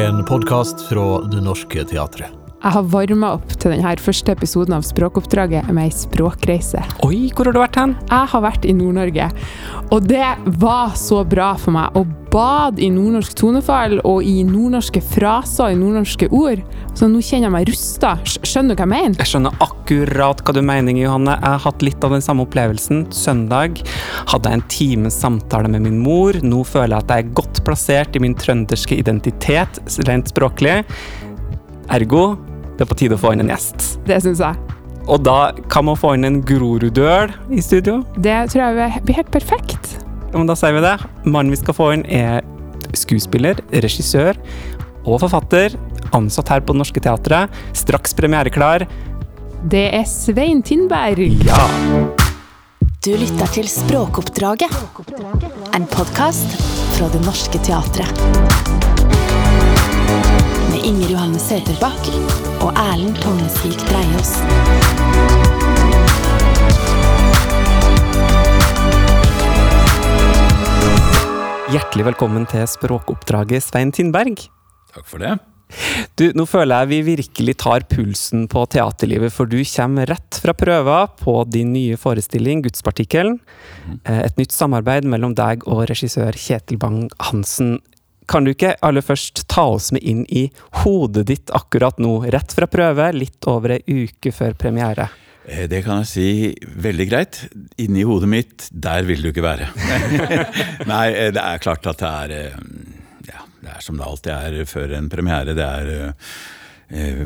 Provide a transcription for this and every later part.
En podkast fra Det Norske Teatret. Jeg har varma opp til denne første episoden av Språkoppdraget med ei språkreise. Oi, hvor har du vært hen? Jeg har vært i Nord-Norge, og det var så bra for meg å bade i nordnorsk tonefall og i nordnorske fraser og i nordnorske ord. Så nå kjenner jeg meg rusta. Skjønner du hva jeg mener? Jeg skjønner akkurat hva du mener, Johanne. Jeg har hatt litt av den samme opplevelsen. Søndag hadde jeg en times samtale med min mor. Nå føler jeg at jeg er godt plassert i min trønderske identitet, rent språklig. Ergo, det er på tide å få inn en gjest. Det syns jeg. Og da kan man få inn en Groruddøl i studio. Det tror jeg blir helt perfekt. Ja, Men da sier vi det. Mannen vi skal få inn er skuespiller, regissør og forfatter. Ansatt her på Det Norske Teatret. Straks premiereklar. Det er Svein Tindberg. Ja! Du lytter til Språkoppdraget. En podkast fra Det Norske Teatret. Med Inger Johanne Søterbakk og Erlend Tongesvik Dreiaas. Hjertelig velkommen til språkoppdraget, Svein Tindberg. Takk for det. Du, nå føler jeg vi virkelig tar pulsen på teaterlivet, for du kommer rett fra prøva på din nye forestilling, Gudspartikkelen. Eh, Et nytt samarbeid mellom deg og regissør Kjetil Bang-Hansen. Kan du ikke aller først ta oss med inn i hodet ditt akkurat nå, rett fra prøve, litt over ei uke før premiere? Eh, Det kan jeg si veldig greit. Inni hodet mitt, der vil du ikke være. Nei, eh, det er klart at det er eh, Ja, det er som det alltid er før en premiere. Det er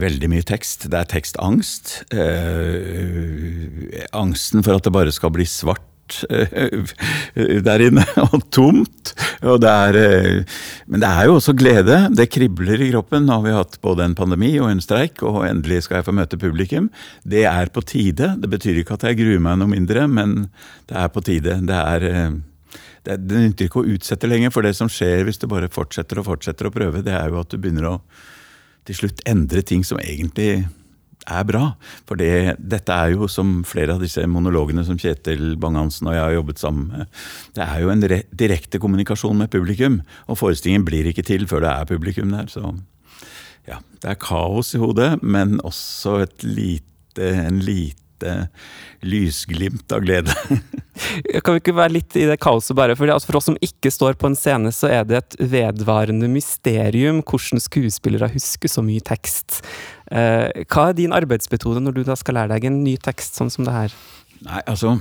veldig mye tekst. Det er tekstangst. Eh, angsten for at det bare skal bli svart eh, der inne, og tomt. Det er, eh, men det er jo også glede. Det kribler i kroppen. Nå har vi hatt både en pandemi og en streik, og endelig skal jeg få møte publikum. Det er på tide. Det betyr ikke at jeg gruer meg noe mindre, men det er på tide. Det er eh, det nytter ikke å utsette lenger, for det som skjer hvis du bare fortsetter og fortsetter å prøve, det er jo at du begynner å til slutt endre ting som egentlig er bra. For det, dette er jo, som flere av disse monologene som Kjetil Bang-Hansen og jeg har jobbet sammen med, det er jo en re direkte kommunikasjon med publikum. Og forestillingen blir ikke til før det er publikum der. Så ja, det er kaos i hodet, men også lite, en lite lysglimt av glede. Kan vi ikke være litt i det kaoset, bare? For, altså for oss som ikke står på en scene, så er det et vedvarende mysterium hvordan skuespillere husker så mye tekst. Eh, hva er din arbeidsmetode når du da skal lære deg en ny tekst sånn som det her? Nei, altså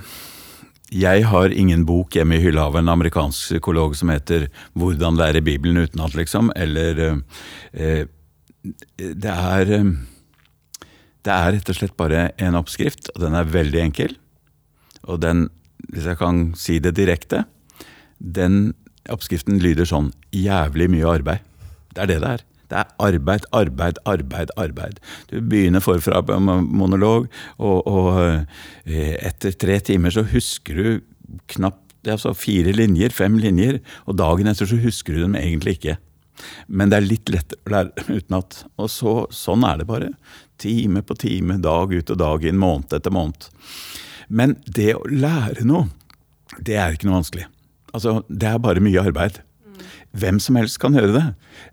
Jeg har ingen bok hjemme i hylla av en amerikansk psykolog som heter 'Hvordan lære Bibelen utenat', liksom. Eller eh, Det er eh, Det er rett og slett bare en oppskrift, og den er veldig enkel. Og den, hvis jeg kan si det direkte, den oppskriften lyder sånn jævlig mye arbeid. Det er det det er. Det er arbeid, arbeid, arbeid, arbeid. Du begynner forfra på monolog, og, og eh, etter tre timer så husker du knapt altså fire linjer, fem linjer, og dagen etter så husker du dem egentlig ikke. Men det er litt lett å lære utenat. Og så, sånn er det bare. Time på time, dag ut og dag inn, måned etter måned. Men det å lære noe, det er ikke noe vanskelig. Altså, det er bare mye arbeid. Hvem som helst kan gjøre det.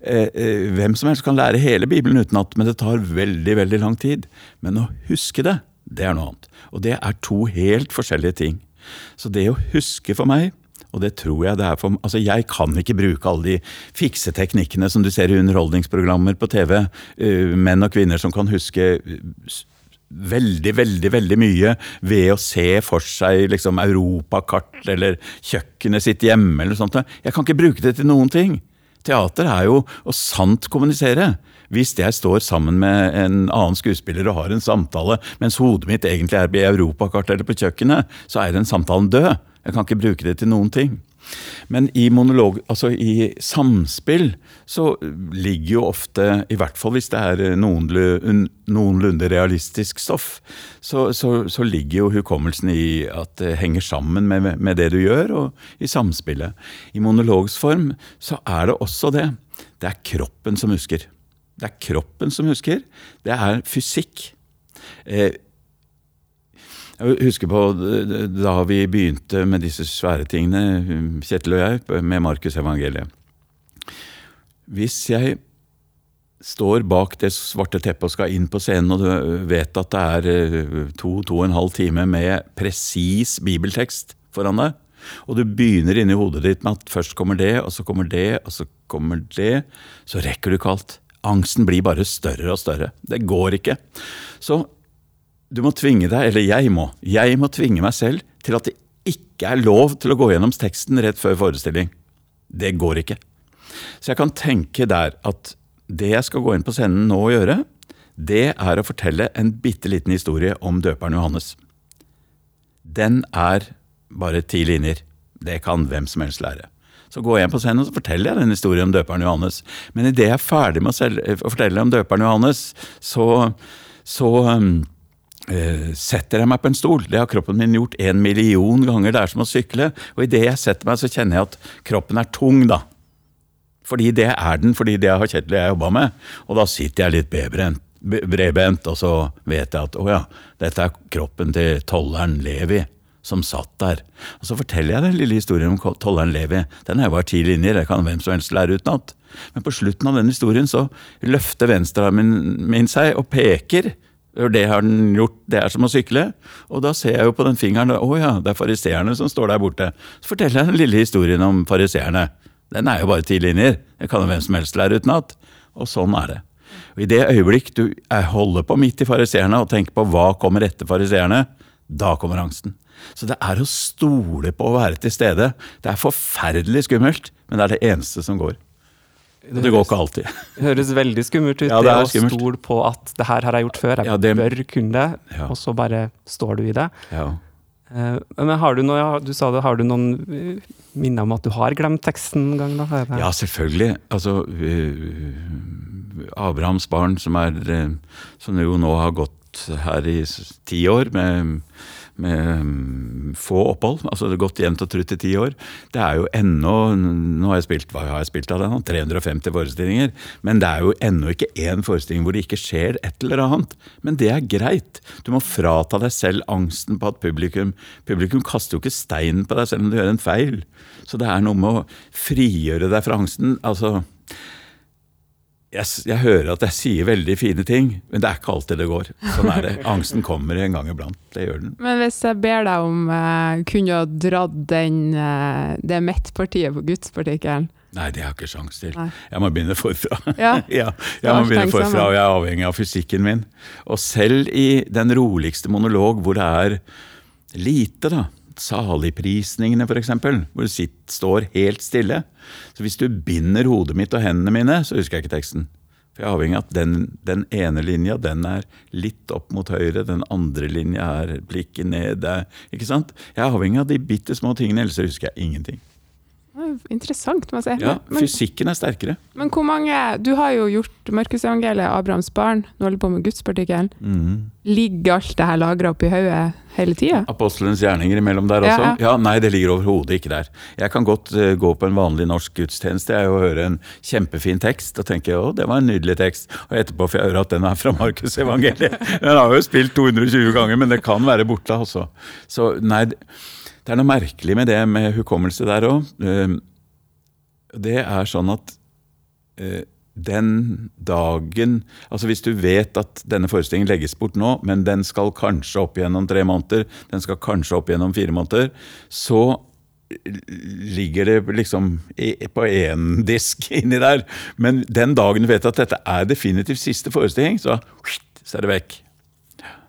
Eh, eh, hvem som helst kan lære hele Bibelen utenat, men det tar veldig, veldig lang tid. Men å huske det, det er noe annet. Og det er to helt forskjellige ting. Så det å huske for meg, og det tror jeg det er for Altså, jeg kan ikke bruke alle de fikseteknikkene som du ser i underholdningsprogrammer på TV. eh, menn og kvinner som kan huske eh, veldig, veldig veldig mye ved å se for seg liksom europakart eller kjøkkenet sitt hjemme eller sånt. Jeg kan ikke bruke det til noen ting. Teater er jo å sant kommunisere. Hvis jeg står sammen med en annen skuespiller og har en samtale, mens hodet mitt egentlig er i europakart eller på kjøkkenet, så er den samtalen død. Jeg kan ikke bruke det til noen ting. Men i monolog, altså i samspill, så ligger jo ofte, i hvert fall hvis det er noenlunde, realistisk stoff, så, så, så ligger jo hukommelsen i at det henger sammen med, med det du gjør, og i samspillet. I monologsform så er det også det. Det er kroppen som husker. Det er kroppen som husker. Det er fysikk. Eh, jeg husker på da vi begynte med disse svære tingene, Kjetil og jeg, med Markusevangeliet. Hvis jeg står bak det svarte teppet og skal inn på scenen, og du vet at det er eh, to, to og en halv time med presis bibeltekst foran deg, og du begynner inni hodet ditt med at først kommer det, og så kommer det, og så kommer det, så rekker du ikke alt. Angsten blir bare større og større. Det går ikke. Så du må tvinge deg, eller jeg må, jeg må tvinge meg selv til at det ikke er lov til å gå gjennom teksten rett før forestilling. Det går ikke. Så jeg kan tenke der at det jeg skal gå inn på scenen nå og gjøre, det er å fortelle en bitte liten historie om døperen Johannes. Den er bare ti linjer. Det kan hvem som helst lære. Så går jeg på scenen og så forteller jeg den historien om døperen Johannes. Men idet jeg er ferdig med å fortelle om døperen Johannes, så, så um, setter jeg meg på en stol. Det har kroppen min gjort en million ganger. Det er som å sykle. Og idet jeg setter meg, så kjenner jeg at kroppen er tung, da. Fordi det er den, fordi det har Kjetil og jeg jobba med. Og da sitter jeg litt bebrent, bredbent, og så vet jeg at å ja, dette er kroppen til tolleren Levi som satt der. Og Så forteller jeg den lille historien om tolleren Levi. Den er bare ti linjer, det kan hvem som helst lære utenat. Men på slutten av den historien så løfter venstrearmen min seg og peker. Det har den gjort, det er som å sykle. Og da ser jeg jo på den fingeren å ja, det er fariseerne som står der borte. Så forteller jeg den lille historien om fariseerne. Den er jo bare ti linjer. Det kan jo hvem som helst lære utenat. Og sånn er det. Og I det øyeblikk du holder på midt i fariseerne og tenker på hva kommer etter fariseerne, da kommer angsten. Så det er å stole på å være til stede. Det er forferdelig skummelt, men det er det eneste som går. Og det går ikke alltid. Det høres veldig skummelt ut, ja, det, det å stole på at det her har jeg gjort før, jeg ja, det, bør kunne det, ja. og så bare står du i det. Ja. Eh, men har du, noe, du sa det, har du noen eh, minner om at du har glemt teksten en gang? da? Ja, selvfølgelig. Altså Abrahams barn, som, er, som jo nå har gått her i ti år med med mm, få opphold. altså det har Gått jevnt og trutt i ti år. Det er jo ennå Nå har jeg spilt hva har jeg spilt av det nå? 350 forestillinger. Men det er jo ennå ikke én forestilling hvor det ikke skjer et eller annet. Men det er greit. Du må frata deg selv angsten på at publikum Publikum kaster jo ikke steinen på deg selv om du gjør en feil. Så det er noe med å frigjøre deg fra angsten. altså jeg, jeg, hører at jeg sier veldig fine ting, men det er ikke alltid det går. Sånn er det. Angsten kommer en gang iblant. Det gjør den. Men hvis jeg ber deg om uh, kunne du dratt den, uh, det midtpartiet på gudspartikkelen? Nei, det har jeg ikke sjans til. Nei. Jeg må begynne forfra. Ja. ja jeg må begynne forfra, og jeg er avhengig av fysikken min. Og selv i den roligste monolog hvor det er lite, da, saligprisningene f.eks., hvor det sitt, står helt stille. Så hvis du binder hodet mitt og hendene mine, så husker jeg ikke teksten. For jeg er avhengig av at den, den, ene linja den er litt opp mot høyre, den andre linja er blikket ned. ikke sant? Jeg er avhengig av de bitte små tingene, ellers husker jeg ingenting. Interessant, må jeg si. Ja, fysikken er sterkere. Men hvor mange Du har jo gjort Markusevangeliet, Abrahams barn, du holder på med gudspartikkelen. Mm. Ligger alt det her lagra oppi hodet hele tida? Apostelens gjerninger imellom der også? Ja, ja Nei, det ligger overhodet ikke der. Jeg kan godt uh, gå på en vanlig norsk gudstjeneste jeg, og høre en kjempefin tekst og tenke å, det var en nydelig tekst, og etterpå får jeg høre at den er fra Markusevangeliet. Den har jo spilt 220 ganger, men det kan være borte, altså. Så nei. Det er noe merkelig med det med hukommelse der òg. Ehm, det er sånn at eh, den dagen Altså hvis du vet at denne forestillingen legges bort nå, men den skal kanskje opp gjennom tre måneder, den skal kanskje opp gjennom fire måneder, så ligger det liksom på én disk inni der. Men den dagen du vet at dette er definitivt siste forestilling, så, så er det vekk.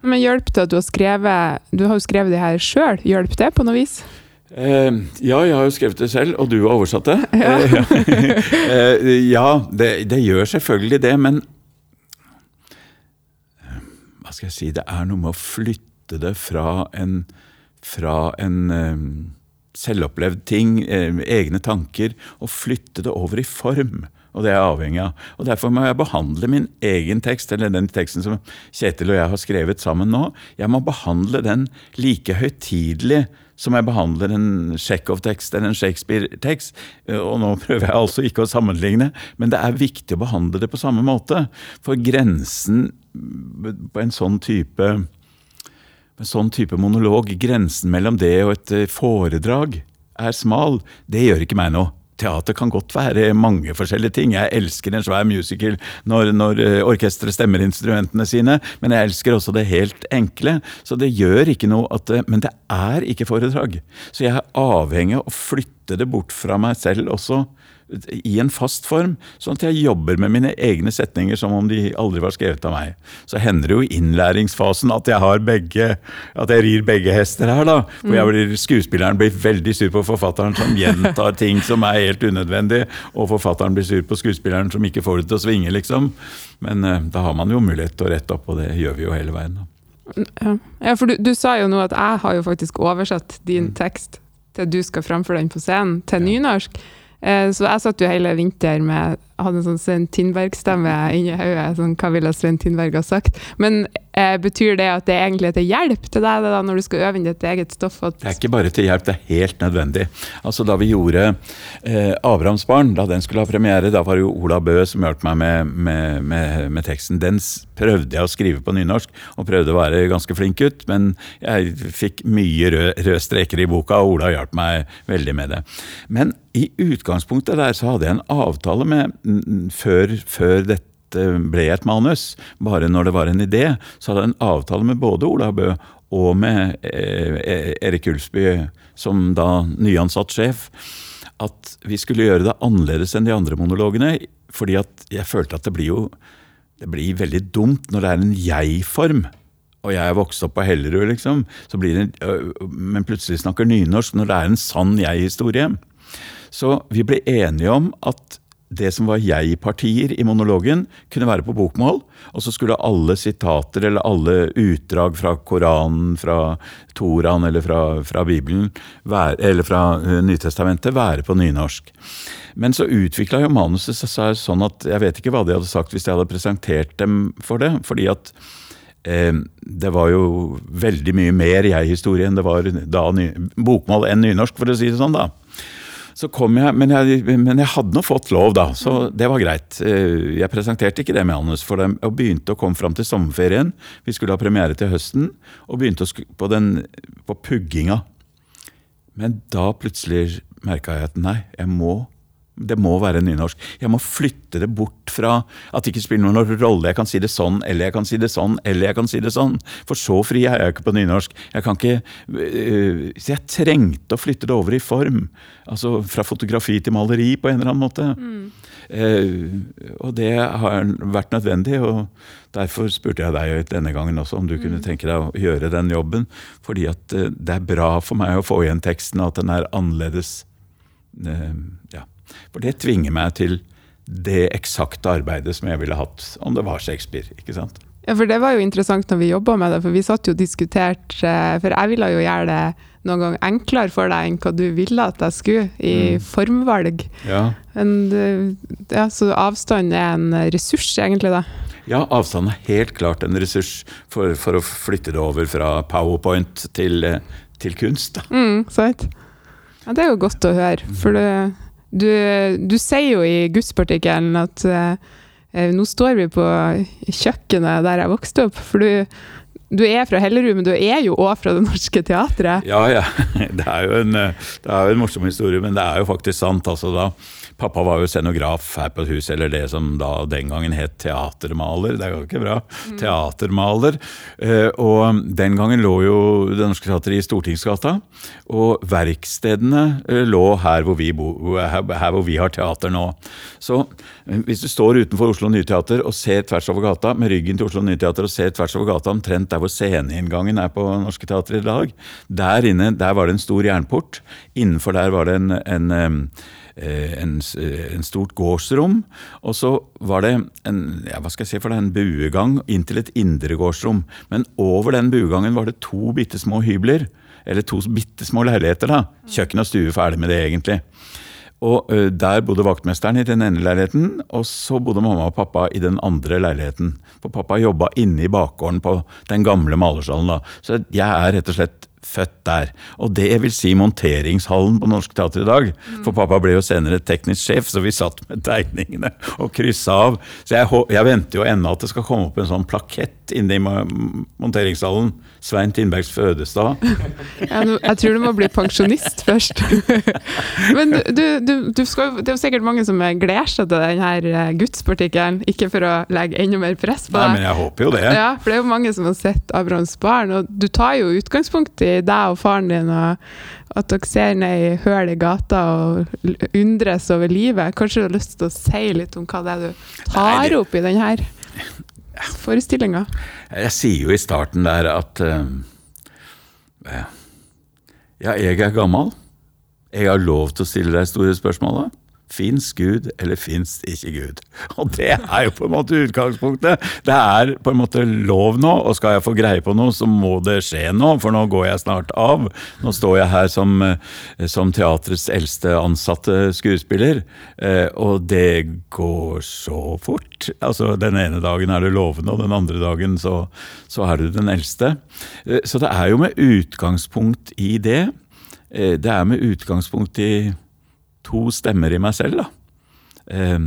Men hjelp det at du har skrevet Du har jo skrevet det her sjøl. Hjelp det på noe vis? Eh, ja, jeg har jo skrevet det selv, og du har oversatt det. Ja, eh, ja det, det, gjør selvfølgelig det, men Hva skal jeg si Det er noe med å flytte det fra en, fra en eh, selvopplevd ting, egne tanker, og flytte det over i form og det er jeg avhengig av. Og Derfor må jeg behandle min egen tekst, eller den teksten som Kjetil og jeg har skrevet sammen nå. Jeg må behandle den like høytidelig som jeg behandler en Tsjekhov-tekst eller en Shakespeare-tekst. Og nå prøver jeg altså ikke å sammenligne, men det er viktig å behandle det på samme måte. For grensen på en sånn type en sånn type monolog, grensen mellom det og et foredrag, er smal. Det gjør ikke meg noe teater kan godt være mange forskjellige ting. Jeg elsker en svær musical når, når eh, orkesteret stemmer instrumentene sine, men jeg elsker også det helt enkle. Så det gjør ikke noe at det, Men det er ikke foredrag. Så jeg er avhengig av å flytte det bort fra meg selv også i en fast form, sånn at jeg jobber med mine egne setninger som om de aldri var skrevet av meg. Så hender det jo i innlæringsfasen at jeg har begge, at jeg rir begge hester her, da. For jeg blir, skuespilleren blir veldig sur på forfatteren som gjentar ting som er helt unødvendig, og forfatteren blir sur på skuespilleren som ikke får det til å svinge, liksom. Men uh, da har man jo mulighet til å rette opp, og det gjør vi jo hele veien. da. Ja, for du, du, sa jo nå at jeg har jo faktisk oversatt din mm. tekst til du skal framføre den på scenen, til nynorsk. Eh, så jeg satt jo hele vinter med hadde en sånn Svein Tindberg-stemme inni hodet. Sånn, hva ville Svein Tindberg ha sagt? Men eh, betyr det at det egentlig er til hjelp til deg da, når du skal øve inn ditt eget stoff? det er ikke bare til hjelp, det er helt nødvendig. Altså Da vi gjorde eh, 'Abrahamsbarn', da den skulle ha premiere, da var det jo Ola Bø som hjalp meg med, med, med, med, teksten. Den prøvde jeg å skrive på nynorsk, og prøvde å være ganske flink ut, men jeg fikk mye røde rød streker i boka, og Ola hjalp meg veldig med det. Men i utgangspunktet der så hadde jeg en avtale med før, før dette ble et manus, bare når det var en idé, så hadde jeg en avtale med både Ola Bø og med eh, e-, Erik Ulsby, som da nyansatt sjef, at vi skulle gjøre det annerledes enn de andre monologene. Fordi at jeg følte at det blir jo det blir veldig dumt når det er en jeg-form. Og jeg er vokst opp på Hellerud, liksom. Så blir det, men plutselig snakker nynorsk når det er en sann jeg-historie. Så vi ble enige om at det som var jeg-partier i monologen, kunne være på bokmål. Og så skulle alle sitater eller alle utdrag fra Koranen, fra Toraen eller fra, fra Bibelen, være, eller fra uh, Nytestamentet, være på nynorsk. Men så utvikla jo manuset seg sånn at jeg vet ikke hva de hadde sagt hvis jeg hadde presentert dem for det. fordi at eh, det var jo veldig mye mer jeg-historie enn det var da bokmål enn nynorsk, for å si det sånn. da. Så kom jeg men, jeg, men jeg hadde nå fått lov, da, så mm. det var greit. Eh, jeg presenterte ikke det manus for dem, og begynte å komme fram til sommerferien. Vi skulle ha premiere til høsten, og begynte på, den, på pugginga. Men da plutselig merka jeg at nei, jeg må det må være nynorsk. Jeg må flytte det bort fra at det ikke spiller noen rolle. Jeg kan si det sånn, eller jeg kan si det sånn, eller jeg kan si det sånn. For så fri er jeg ikke på nynorsk. Jeg kan ikke øh, Så jeg trengte å flytte det over i form. Altså fra fotografi til maleri, på en eller annen måte. Mm. Uh, og det har vært nødvendig, og derfor spurte jeg deg denne gangen også om du mm. kunne tenke deg å gjøre den jobben. Fordi at øh, det er bra for meg å få igjen teksten, og at den er annerledes. Uh, ja. For det tvinger meg til det eksakte arbeidet som jeg ville hatt om det var Shakespeare. ikke sant? Ja, for det var jo interessant når vi jobba med det, for vi satt jo og diskuterte For jeg ville jo gjøre det noen gang enklere for deg enn hva du ville at jeg skulle, i mm. formvalg. Ja. Men, ja, så avstand er en ressurs, egentlig, da? Ja, avstand er helt klart en ressurs for, for å flytte det over fra powerpoint til, til kunst. Da. Mm, sant. Ja, det er jo godt å høre. For det du, du sier jo i gudspartikkelen at uh, nå står vi på kjøkkenet der jeg vokste opp. For du, du er fra Hellerud, men du er jo òg fra Det Norske Teatret. Ja, ja. Det er jo en, det er jo en morsom historie, men det er jo faktisk sant. altså da Pappa var jo scenograf her på huset, eller det som da den gangen het teatermaler. Det er jo ikke bra. Mm. Teatermaler. Eh, og den gangen lå jo Det Norske Teatret i Stortingsgata. Og verkstedene eh, lå her hvor vi, bo, her, hvor vi har teater nå. Så eh, hvis du står utenfor Oslo Nye Teater og ser tvers over gata, med ryggen til Oslo Nye Teater og ser tvers over gata omtrent der hvor sceneinngangen er på Norske Teatret i dag, der inne der var det en stor jernport. Innenfor der var det en, en en, eh, en, stort gårdsrom. Og så var det en, ja, hva skal jeg si for det, en buegang inn til et indre gårdsrom. Men over den buegangen var det to bitte små hybler. Eller to bitte små leiligheter. da. Kjøkken og stue ferdig med det, egentlig. Og uh, Der bodde vaktmesteren i den ene leiligheten, og så bodde mamma og pappa i den andre leiligheten. For pappa jobba inne i bakgården på den gamle malersalen. da. Så jeg er rett og slett født der. Og det vil si monteringshallen på Norsk Teater i dag. Mm. For pappa ble jo senere teknisk sjef, så vi satt med tegningene og kryssa av. Så jeg, jeg venter jo ennå at det skal komme opp en sånn plakett inne i monteringshallen. Svein Tindbergs fødestad. Ja, jeg tror du må bli pensjonist først. Men du, du, du, skal, det er jo sikkert mange som gleder seg til denne gudspartikkelen, ikke for å legge enda mer press på Nei, men jeg håper jo det. Ja, for det er jo mange som har sett Abrahams barn, og du tar jo utgangspunkt i deg og faren din, og at dere ser ned i høl i gata og undres over livet. Kanskje du har lyst til å si litt om hva det er du tar opp i denne forestillinga? Jeg sier jo i starten der at eh, Ja, jeg er gammel. Jeg har lov til å stille deg store spørsmål. da. Fins Gud, eller fins ikke Gud? Og det er jo på en måte utgangspunktet. Det er på en måte lov nå, og skal jeg få greie på noe, så må det skje nå, for nå går jeg snart av. Nå står jeg her som, eh, som teatrets eldste ansatte skuespiller, eh, og det går så fort. Altså, Den ene dagen er du lovende, og den andre dagen så, så er du den eldste. Eh, Så det er jo med utgangspunkt i det. Det er med utgangspunkt i to stemmer i meg selv, da. Eh,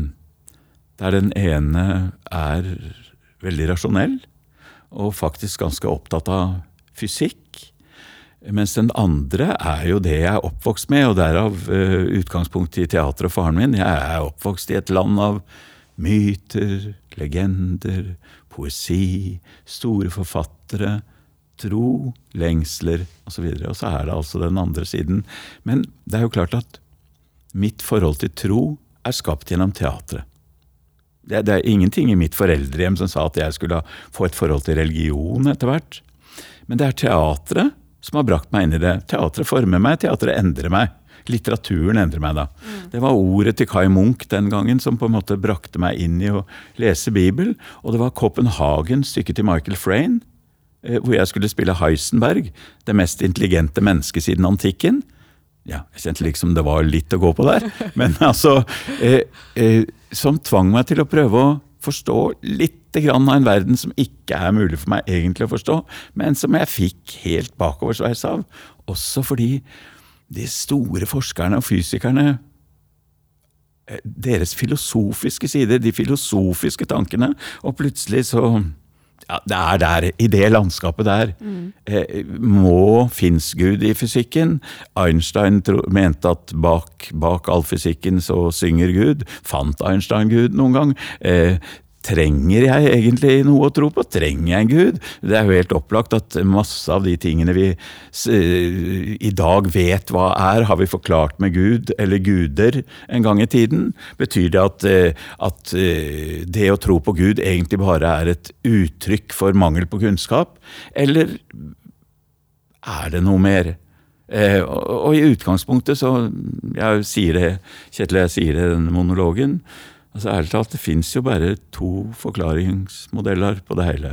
Der den ene er veldig rasjonell, og faktisk ganske opptatt av fysikk. Mens den andre er jo det jeg er oppvokst med, og derav uh, utgangspunktet i teateret og faren min. Jeg er oppvokst i et land av myter, legender, poesi, store forfattere, tro, lengsler osv. Og, og så er det altså den andre siden. Men det er jo klart at mitt forhold til tro er skapt gjennom teatret. Det, det er ingenting i mitt foreldrehjem som sa at jeg skulle få et forhold til religion etter hvert. Men det er teatret som har brakt meg inn i det. Teatret former meg, teatret endrer meg. Litteraturen endrer meg da. Det var ordet til Kai Munch den gangen som på en måte brakte meg inn i å lese Bibel. Og det var Copenhagens stykket til Michael Frayn, eh, hvor jeg skulle spille Heisenberg, det mest intelligente mennesket siden antikken. Ja, jeg kjente liksom det var litt å gå på der. Men altså eh, eh, Som tvang meg til å prøve å forstå litt grann av en verden som ikke er mulig for meg egentlig å forstå, men som jeg fikk helt bakoversveis av. Også fordi de store forskerne og fysikerne eh, deres filosofiske sider, de filosofiske tankene, og plutselig så ja, Det er der, i det landskapet der. Eh, må fins Gud i fysikken? Einstein tro, mente at bak, bak all fysikken så synger Gud. Fant Einstein Gud noen gang? Eh, Trenger jeg egentlig noe å tro på? Trenger jeg en gud? Det er jo helt opplagt at masse av de tingene vi i dag vet hva er, har vi forklart med Gud eller guder en gang i tiden. Betyr det at, eh, at eh, det å tro på Gud egentlig bare er et uttrykk for mangel på kunnskap? Eller er det noe mer? Eh, og, og i utgangspunktet så Jeg sier det, Kjetil, jeg sier det i denne monologen. Altså Ærlig talt, det fins jo bare to forklaringsmodeller på det hele.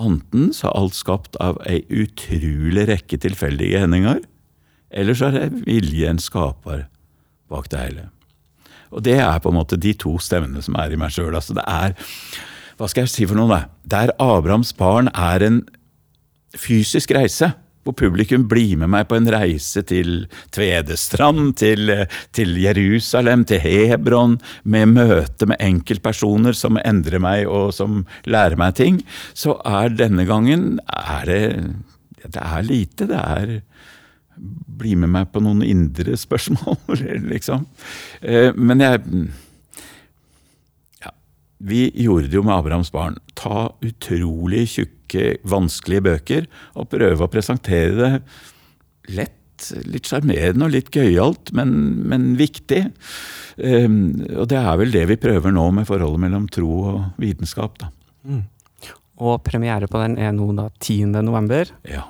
Enten så er alt skapt av ei utrolig rekke tilfeldige hendinger, eller så er det viljen skaper bak det hele. Og det er på en måte de to stemmene som er i meg sjøl. Altså det er Hva skal jeg si for noe, da? Der Abrahams barn er en fysisk reise, hvor publikum blir med meg på en reise til Tvedestrand, til, til Jerusalem, til Hebron, med møte med enkeltpersoner som endrer meg og som lærer meg ting, så er denne gangen er det, det er lite. Det er bli med meg på noen indre spørsmål, liksom. Eh, Men jeg Vi gjorde det jo med Abrahams barn. Ta utrolig tjukke, vanskelige bøker og prøve å presentere det lett, litt sjarmerende og litt gøyalt, men, men viktig. Um, Og det er vel det vi prøver nå med forholdet mellom tro og vitenskap, da. Og premiere på den er nå da 10. november. Ja.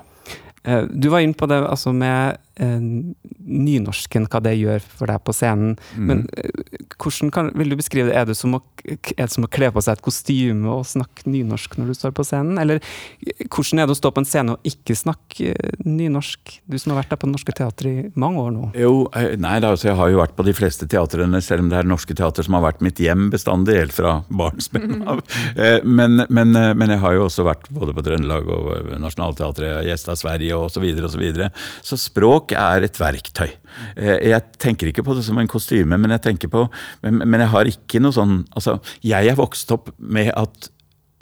Eh, Du var inne på det altså med nynorsken, hva det gjør for deg på scenen. Men eh, hvordan kan, vil du beskrive det? Er det, som å, er det som å kle på seg et kostyme og snakke nynorsk når du står på scenen? Eller eh, hvordan er det å stå på en scene og ikke snakke eh, nynorsk? Du som har vært der på Det Norske Teatret i mange år nå. Jo, eh, nei da, altså jeg har jo vært på de fleste teatrene, selv om det er norske teater som har vært mitt hjem bestandig, helt fra barnsben av. Eh, Men, men, eh, men jeg har jo også vært både på Trøndelag og eh, Nationaltheatret, gjesta Sverige og så videre og så videre. Så språk er et verktøy. Eh, Jeg tenker ikke på det som en kostyme, men jeg tenker på Men, jeg har ikke noe sånn Altså, jeg er vokst opp med at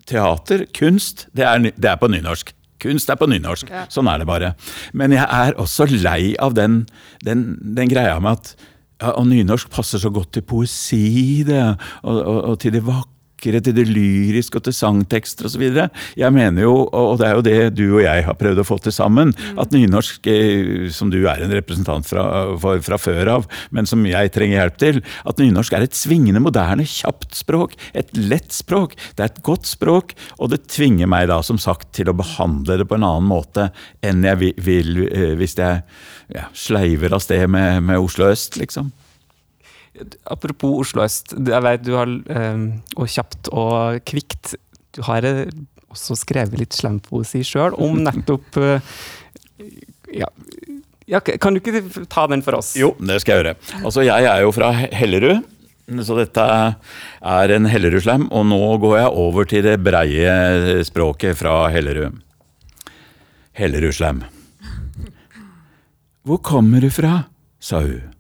teater, kunst, det er, det er på nynorsk. Kunst er på nynorsk. Sånn er det bare. Men jeg er også lei av den, den, den greia med at ja, og nynorsk passer så godt til poesi, det, og, og, og til det vakre, til det lyriske og til sangtekster osv. Jeg mener jo, og det er jo det du og jeg har prøvd å få til sammen, at nynorsk, eh, som du er en representant fra, for, fra før av, men som jeg trenger hjelp til, at nynorsk er et svingende, moderne, kjapt språk. Et lett språk. Det er et godt språk, og det tvinger meg da, som sagt, til å behandle det på en annen måte enn jeg vil, vil eh, hvis jeg ja, sleiver av sted med, med Oslo øst, liksom. Apropos Oslo øst, jeg vet du har eh, Og kjapt og kvikt. Du har eh, også skrevet litt slampoesi sjøl om nettopp eh, ja, ja, Kan du ikke ta den for oss? Jo, det skal jeg gjøre. Altså, jeg er jo fra Hellerud. Så dette er en Hellerud-slam, og nå går jeg over til det breie språket fra Hellerud. Hellerud-slam. Hvor kommer du fra? sa hun.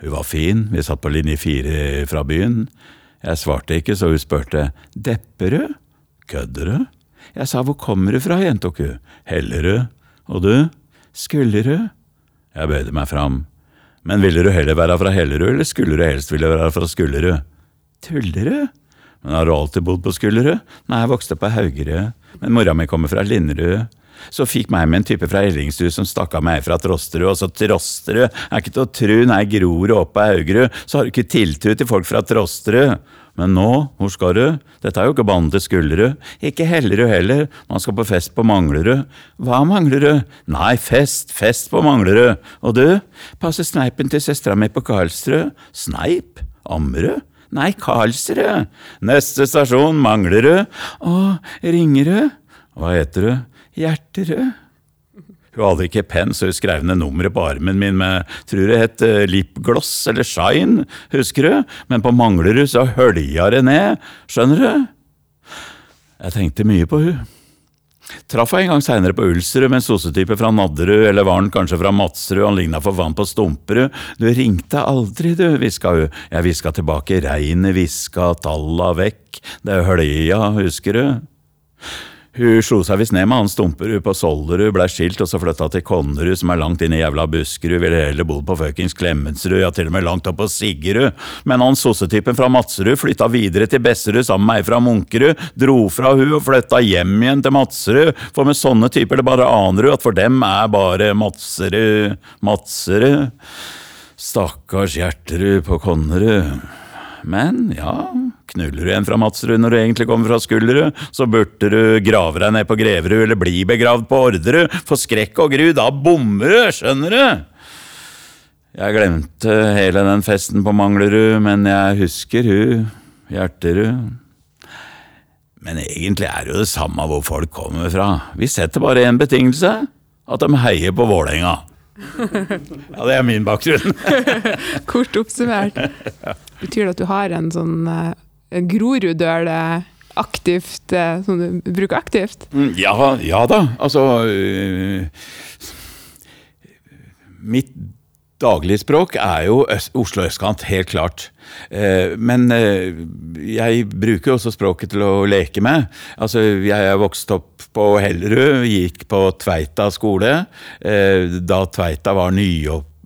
Hun var fin, vi satt på linje fire fra byen. Jeg svarte ikke, så hun spurte Depperud? Kødder du? Jeg sa hvor kommer du fra, gjentok hun. Hellerud. Og du? Skullerud? Jeg bøyde meg fram. Men ville du heller være fra Hellerud, eller skulle du helst ville være fra Skullerud? Tullerud? Men har du alltid bodd på Skullerud? Nei, jeg vokste på Haugerud. Men mora mi kommer fra Linderud. Så fikk meg med en type fra Ellingsrud som stakk av meg fra Trosterud, og så Trosterud er ikke til å tru, nei, gror du opp på Haugerud, så har du ikke tiltro til folk fra Trosterud. Men nå, hvor skal du? Dette er jo ikke banen til Skullerud. Ikke Hellerud heller, man skal på fest på Manglerud. Hva Manglerud? Nei, fest, fest på Manglerud. Og du, passer sneipen til søstera mi på Karlsrud? Sneip? Ammerud? Nei, Karlsrud. Neste stasjon, Manglerud. Å, Ringerud. Hva heter du? Hjerterud. Hun hadde ikke penn, så hun skrev ned nummeret på armen min med tror jeg het eh, lipgloss eller shine, husker du? Men på Manglerud så hølja det ned, skjønner du? Jeg tenkte mye på hun. Traff henne en gang seinere på Ulsrud med en sossetype fra Nadderud, eller var han kanskje fra Madsrud, han ligna for vann på Stumperud. Du ringte aldri, du, hviska hun. Jeg hviska tilbake, regnet hviska talla vekk, det hølja, husker du? Hun slo seg visst ned med han Stumperud på Sollerud, blei skilt og så flytta til Konnerud, som er langt inn i jævla Buskerud, ville heller bodd på fuckings Klemetsrud, ja til og med langt opp på Siggerud. Men han sossetypen fra Madserud flytta videre til Besserud sammen med ei fra Munkerud, dro fra hun og flytta hjem igjen til Madserud, for med sånne typer det bare aner du at for dem er bare Madserud, Madserud. Stakkars Gjerterud på Konnerud. Men ja, knuller du en fra Madsrud når du egentlig kommer fra Skullerud, så burde du grave deg ned på Greverud eller bli begravd på Orderud, for skrekk og gru, da bommer du, skjønner du? Jeg glemte hele den festen på Manglerud, men jeg husker hun, Hjerterud. Men egentlig er det jo det samme hvor folk kommer fra. Vi setter bare én betingelse, at de heier på Vålerenga. Ja, det er min bakgrunn. Kort oppsummert. Betyr det at du har en sånn uh, Groruddøl eh, aktivt, uh, som du bruker aktivt? Mm, Ja, ja da. Altså uh, Mitt dagligspråk er jo Oslo østkant, helt klart. Eh, men eh, jeg bruker også språket til å leke med. Altså, jeg er vokst opp på Hellerud, gikk på Tveita skole. Eh, da Tveita var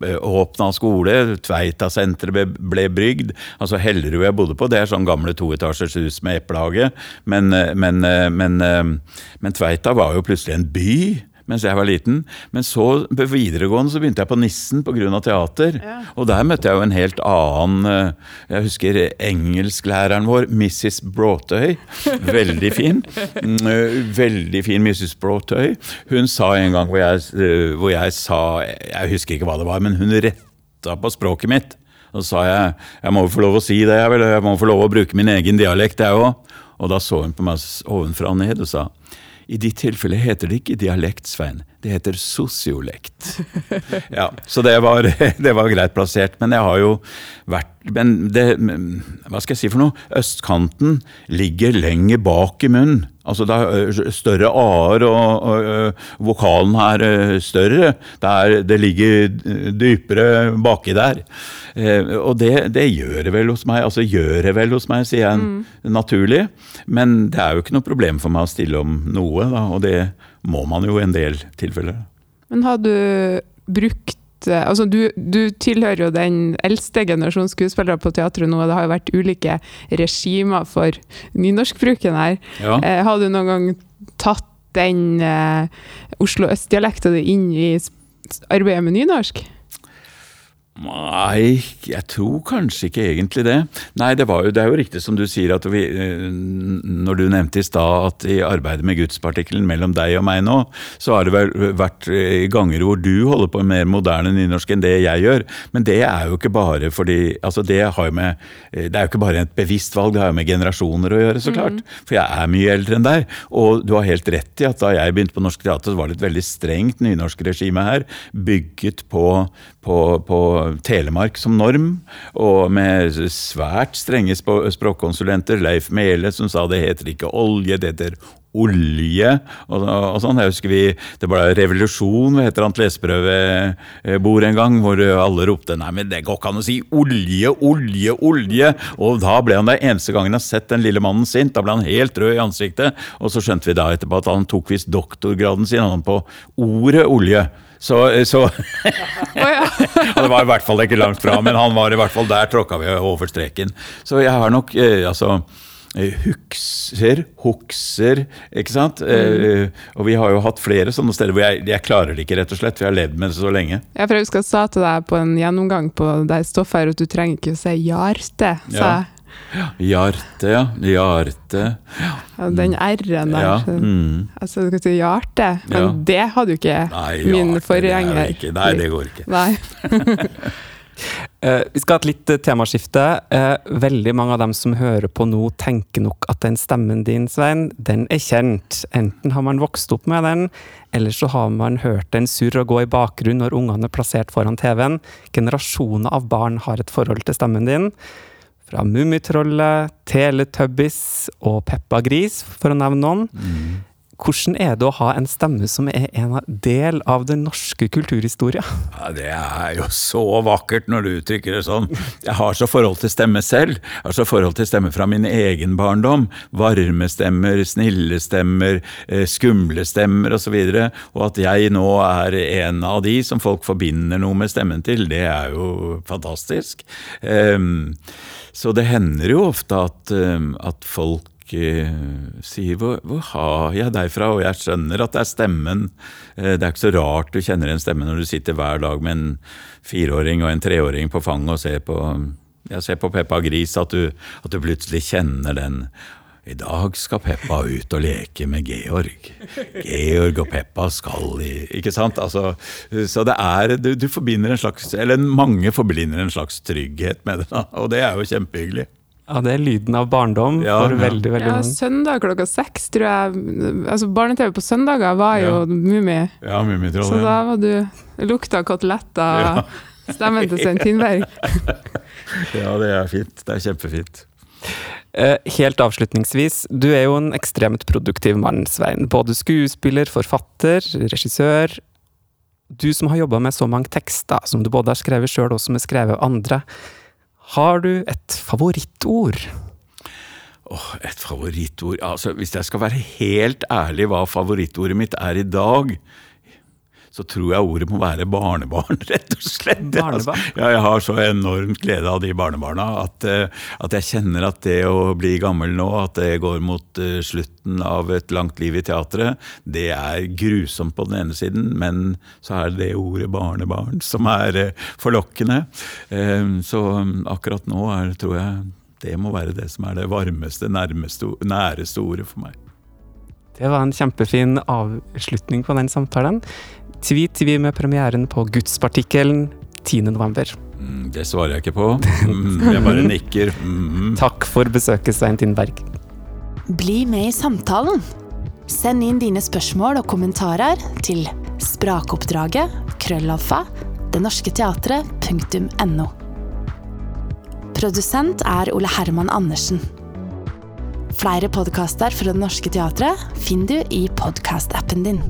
nyåpna skole, Tveita-senteret ble, brygd. Altså Hellerud jeg bodde på, det er sånn gamle toetasjers hus med eplehage. Men, eh, men, eh, men, eh, men Tveita var jo plutselig en by mens jeg var liten. Men så på videregående så begynte jeg på Nissen pga. teater. Og der møtte jeg jo en helt annen eh, Jeg husker engelsklæreren vår, Mrs. Bråtøy. Veldig fin. Mm, eh, Veldig fin Mrs. Bråtøy. Hun sa en gang hvor jeg, eh, hvor jeg sa Jeg husker ikke hva det var, men hun retta på språket mitt. Så sa jeg jeg må jo få lov å si det, jeg, vil, jeg må få lov å bruke min egen dialekt, jeg òg. Og da så hun på meg ovenfra og ned og sa i ditt tilfelle heter det ikke dialekt, Svein. Det heter sosiolekt. Ja, så det var, det var greit plassert. Men jeg har jo vært Men det Hva skal jeg si for noe? Østkanten ligger lenger bak i munnen. Altså det er større a-er, og, og, og vokalen er større. Det, er, det ligger dypere baki der. Eh, og det, det, gjør det vel hos meg. Altså gjør det vel hos meg, sier jeg mm. naturlig. Men det er jo ikke noe problem for meg å stille om noe, da, og det må man jo i en del tilfeller. Men har du brukt eh, Altså, du, du, tilhører jo den eldste generasjonen skuespillere på teatret nå, og det har jo vært ulike regimer for nynorskbruken her. Ja. Eh, har du noen gang tatt den eh, Oslo øst-dialekta inn i arbeidet med nynorsk? Nei, jeg tror kanskje ikke egentlig det. Nei, det, jo, det er jo riktig som du sier, at vi, eh, når du nevnte i stad at i arbeidet med gudspartikkelen mellom deg og meg nå, så har det vel vært eh, ganger hvor du holder på med mer moderne nynorsk enn det jeg gjør. Men det er jo ikke bare fordi altså det, har jo med, eh, det er jo ikke bare et bevisst valg, det har jo med generasjoner å gjøre, så klart. Mm. For jeg er mye eldre enn deg. Og du har helt rett i at da jeg begynte på Norsk Teater, så var det et veldig strengt nynorskregime her, bygget på, på, på Telemark som norm, og med svært strenge språkkonsulenter. Leif Mele som sa det heter ikke olje, det heter olje. Og, og, sånn. Jeg husker vi, Det ble revolusjon ved et eller annet leseprøvebord en gang, hvor alle ropte nei, men det går ikke an å si olje, olje, olje. Og da ble han det eneste gangen jeg har sett den lille mannen sint. Da ble han helt rød i ansiktet. Og så skjønte vi da etterpå at han tok visst doktorgraden sin han på ordet olje. Så, så Det var i hvert fall ikke langt fra, men han var i hvert fall der tråkka vi over streken. Så jeg har nok eh, altså eh, Hukser, hukser, ikke sant. Mm. Eh, og vi har jo hatt flere sånne steder hvor jeg, jeg, klarer det ikke, rett og slett. For jeg har levd med det så lenge. Ja, for jeg husker jeg sa til deg på en gjennomgang på de stoffene at du trenger ikke å si jarte, sa jeg. Hjarte, ja. Hjarte. Ja, den R-en der. Ja. Mm. Altså, du kan si hjarte, men ja. det hadde jo ikke Nei, min forgjenger. Nei, det går ikke. Nei. Uh, vi skal ha et litt uh, temaskifte. Uh, veldig mange av dem som hører på nå, tenker nok at den stemmen din, Svein, den er kjent. Enten har man vokst opp med den, eller så har man hørt den surre og gå i bakgrunnen når ungene er plassert foran TV-en. Generasjoner av barn har et forhold til stemmen din. Fra Mummitrollet, Teletubbies og Peppa Gris, for å nevne noen. Mm. Hvordan er det å ha en stemme som er en del av den norske kulturhistoria? Ja, det er jo så vakkert når du uttrykker det sånn. Jeg har så forhold til stemme selv. Jeg har så forhold til stemme fra min egen barndom. Varme stemmer, snille stemmer, eh, skumle stemmer osv. Og, så og at jeg nå er en av de som folk forbinder noe med stemmen til, det er jo fantastisk. Um, så det hender jo ofte at, um, at folk uh, sier hvor, hvor, har jeg deg fra?' Og jeg skjønner at det er stemmen. Uh, det er ikke så rart du kjenner en stemme når du sitter hver dag med en fireåring og en treåring på fanget og ser på, ser på Peppa Gris, at du, at du plutselig kjenner den. I dag skal Peppa ut og leke med Georg. Georg og Peppa skal i Ikke sant? Altså, så det er du, du, forbinder en slags Eller mange forbinder en slags trygghet med det, da, og det er jo kjempehyggelig. Ja, det er lyden av barndom ja, for veldig, veldig mange. Ja, søndag klokka seks, tror jeg. Altså, Barne-TV på søndager var jo ja. Mummi. Ja, Mummitroll. Så da var du lukta koteletter, ja. stemmen til Svein Tindberg. ja, det er fint. Det er kjempefint. Eh, helt avslutningsvis, du er jo en ekstremt produktiv mann, Svein. Både skuespiller, forfatter, regissør. Du som har jobba med så mange tekster, som du både har skrevet sjøl og som er skrevet av andre. Har du et favorittord? Oh, et favorittord altså, Hvis jeg skal være helt ærlig hva favorittordet mitt er i dag, så tror jeg ordet må være barnebarn, rett og slett. Barnebarn? Altså, ja, jeg har så enormt glede av de barnebarna at, eh, at, jeg kjenner at det å bli gammel nå, at det går mot eh, slutten av et langt liv i teatret, det er grusomt på den ene siden, men så er det det ordet barnebarn som er eh, forlokkende. Så akkurat nå er, tror jeg det må være det som er det varmeste, nærmeste, næreste ordet for meg. Det var en kjempefin avslutning på den samtalen. Tweet vi med premieren på Gudspartikkelen 10.11. Mm, det svarer jeg ikke på. Mm, jeg bare nikker. Mm. Takk for besøket, Svein Tindberg. Bli med i samtalen. Send inn dine spørsmål og kommentarer til Sprakoppdraget krøllalfa denorsketeatret.no. Produsent er Ole Herman Andersen. Flere podkaster fra Det Norske Teatret finner du i podkastappen din.